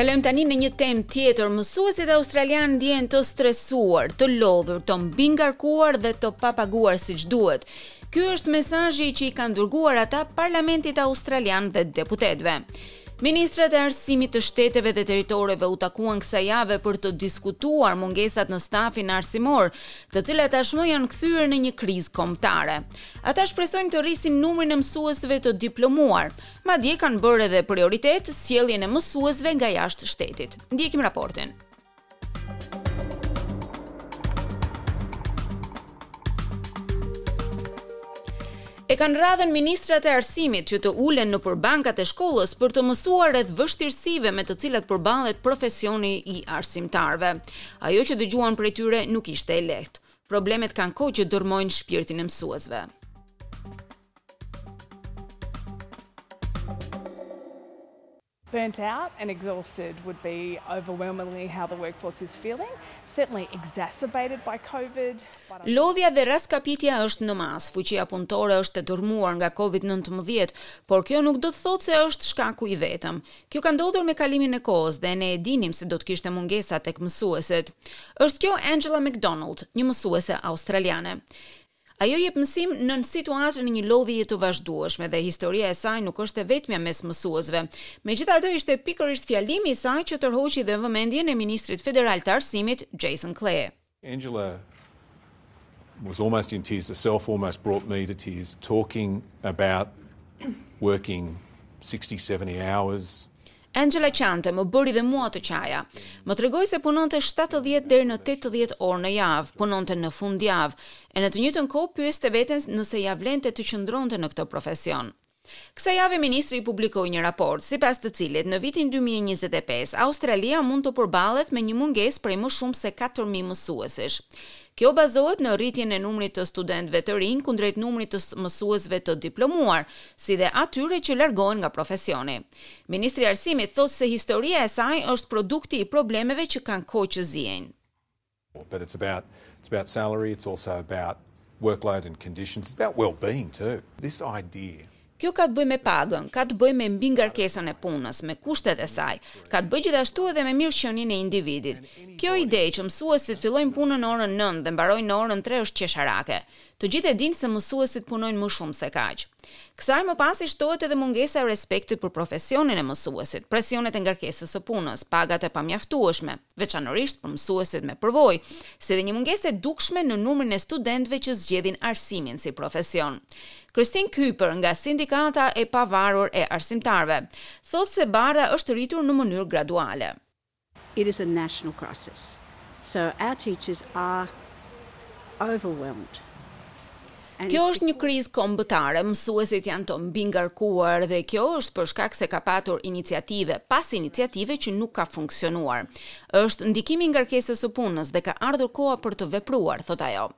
Kalojmë tani në një temë tjetër. Mësuesit australianë ndjehen të stresuar, të lodhur, të mbingarkuar dhe të papaguar siç duhet. Ky është mesazhi që i kanë dërguar ata parlamentit australian dhe deputetëve. Ministrat e Arsimit të shteteve dhe territoreve u takuan kësaj jave për të diskutuar mungesat në stafin arsimor, të cilat tashmë janë kthyer në një krizë kombëtare. Ata shpresojnë të rrisin numrin e mësuesve të diplomuar, madje kanë bërë edhe prioritet sjelljen e mësuesve nga jashtë shtetit. Ndjekim raportin. E kanë radhën ministrat e arsimit që të ulen nëpër bankat e shkollës për të mësuar rreth vështirësive me të cilat përballet profesioni i arsimtarëve. Ajo që dëgjuan prej tyre nuk ishte e lehtë. Problemet kanë kohë që dërrmojnë shpirtin e mësuesve. Burnt out and exhausted would be overwhelmingly how the workforce is feeling, certainly exacerbated by Covid, but I. Lodhja dhe rraskapitja është në masë, fuqia punëtore është e dërrmuar nga Covid nëntëmbëdhjetë, por kjo nuk do të thotë se është shkaku i vetëm. Kjo ka ndodhur me kalimin e kohës dhe ne e dinim se do të kishte mungesa tek mësuesit. Është kjo Angela McDonald, një mësuese australiane. Ajo jep mësim nën situatën e një lodhjeje të vazhdueshme dhe historia e saj nuk është e vetmja mes mësuesve. Megjithatë, ishte pikërisht fjalimi i saj që tërhoqi dhe vëmendjen e ministrit federal të Arsimit, Jason Clare. Angela was almost in tears herself, almost brought me to tears talking about working sixty, seventy hours. Angela qante, më bëri dhe mua të qaja. Më tregoi se punonte shtatëdhjetë deri në tetëdhjetë orë në javë, punonte në fundjavë, e në të njëjtën kohë pyeste veten nëse ia vlente të qëndronte në këtë profesion. Kësaj jave ministri publikoi një raport, sipas të cilit në vitin dy mijë e njëzet e pesë, Australia mund të përballet me një mungesë prej më shumë se katër mijë mësuesish. Kjo bazohet në rritjen e numrit të studentëve të rinj kundrejt numrit të mësuesve të diplomuar, si dhe atyre që largohen nga profesioni. Ministri i Arsimit thotë se historia e saj është produkti i problemeve që kanë kohë që ziejnë. But it's about it's about salary, it's also about workload and conditions, it's about well-being too. This idea Kjo ka të bëjë me pagën, ka të bëjë me mbingarkesën e punës, me kushtet e saj, ka të bëjë gjithashtu edhe me mirëqenien e individit. Kjo ide që mësuesit fillojnë punën në orën 9 dhe mbarojnë në orën 3 është qesharake. Të gjithë e dinë se mësuesit punojnë më shumë se kaq. Kësaj më pas i shtohet edhe mungesa e respektit për profesionin e mësuesit, presionet e ngarkesës së punës, pagat e pamjaftueshme, veçanërisht për mësuesit me përvojë, si dhe një mungesë e dukshme në numrin e studentëve që zgjedhin arsimin si profesion. Christine Cooper nga Sindikata e Pavarur e Arsimtarëve, thotë se barra është rritur në mënyrë graduale. It is a national crisis, so our teachers are overwhelmed and Kjo është një krizë kombëtare, mësuesit janë të mbingarkuar dhe kjo është për shkak se ka patur iniciative pas iniciative që nuk ka funksionuar. Është ndikimi i ngarkesës së punës dhe ka ardhur koha për të vepruar, thotë ajo.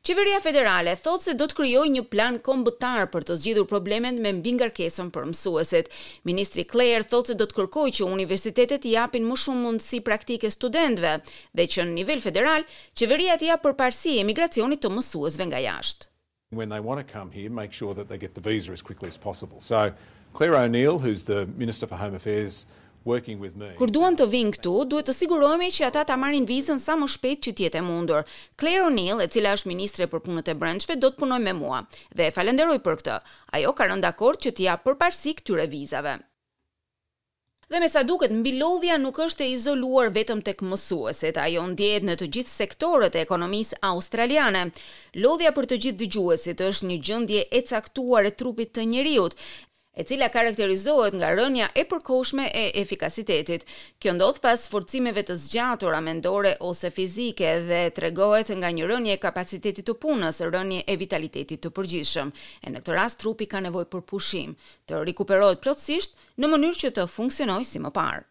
Qeveria federale thotë se do të krijojë një plan kombëtar për të zgjidhur problemet me mbingarkesën për mësuesit. Ministri Clare thotë se do të kërkojë që universitetet t'i japin më shumë mundësi praktike studentëve dhe që në nivel federal, qeveria t'i japë përparësi emigracionit të mësuesve nga jashtë. when they want to come here, make sure that they get the visa as quickly as possible. So Clare O'Neil, who's the Minister for Home Affairs, Kur duan të vijnë këtu, duhet të sigurohemi që ata ta marrin vizën sa më shpejt që të jetë e mundur. Clare O'Neil, e cila është ministre për Punët e Brendshme, do të punojë me mua, dhe e falenderoj për këtë. Ajo ka rënë dakord që t'i japë përparësi këtyre vizave. Dhe me sa duket, mbilodhja nuk është e izoluar vetëm tek mësuesit. Ajo ndjehet në të gjithë sektorët e ekonomisë australiane. Lodhja për të gjithë dëgjuesit është një gjendje e caktuar e trupit të njeriut, e cila karakterizohet nga rënia e përkohshme e efikasitetit. Kjo ndodh pas sforcimeve të zgjatura mendore ose fizike dhe tregohet nga një rënie e kapacitetit të punës, rënie e vitalitetit të përgjithshëm, e në këtë rast trupi ka nevojë për pushim, të rikuperohet plotësisht, në mënyrë që të funksionojë si më parë.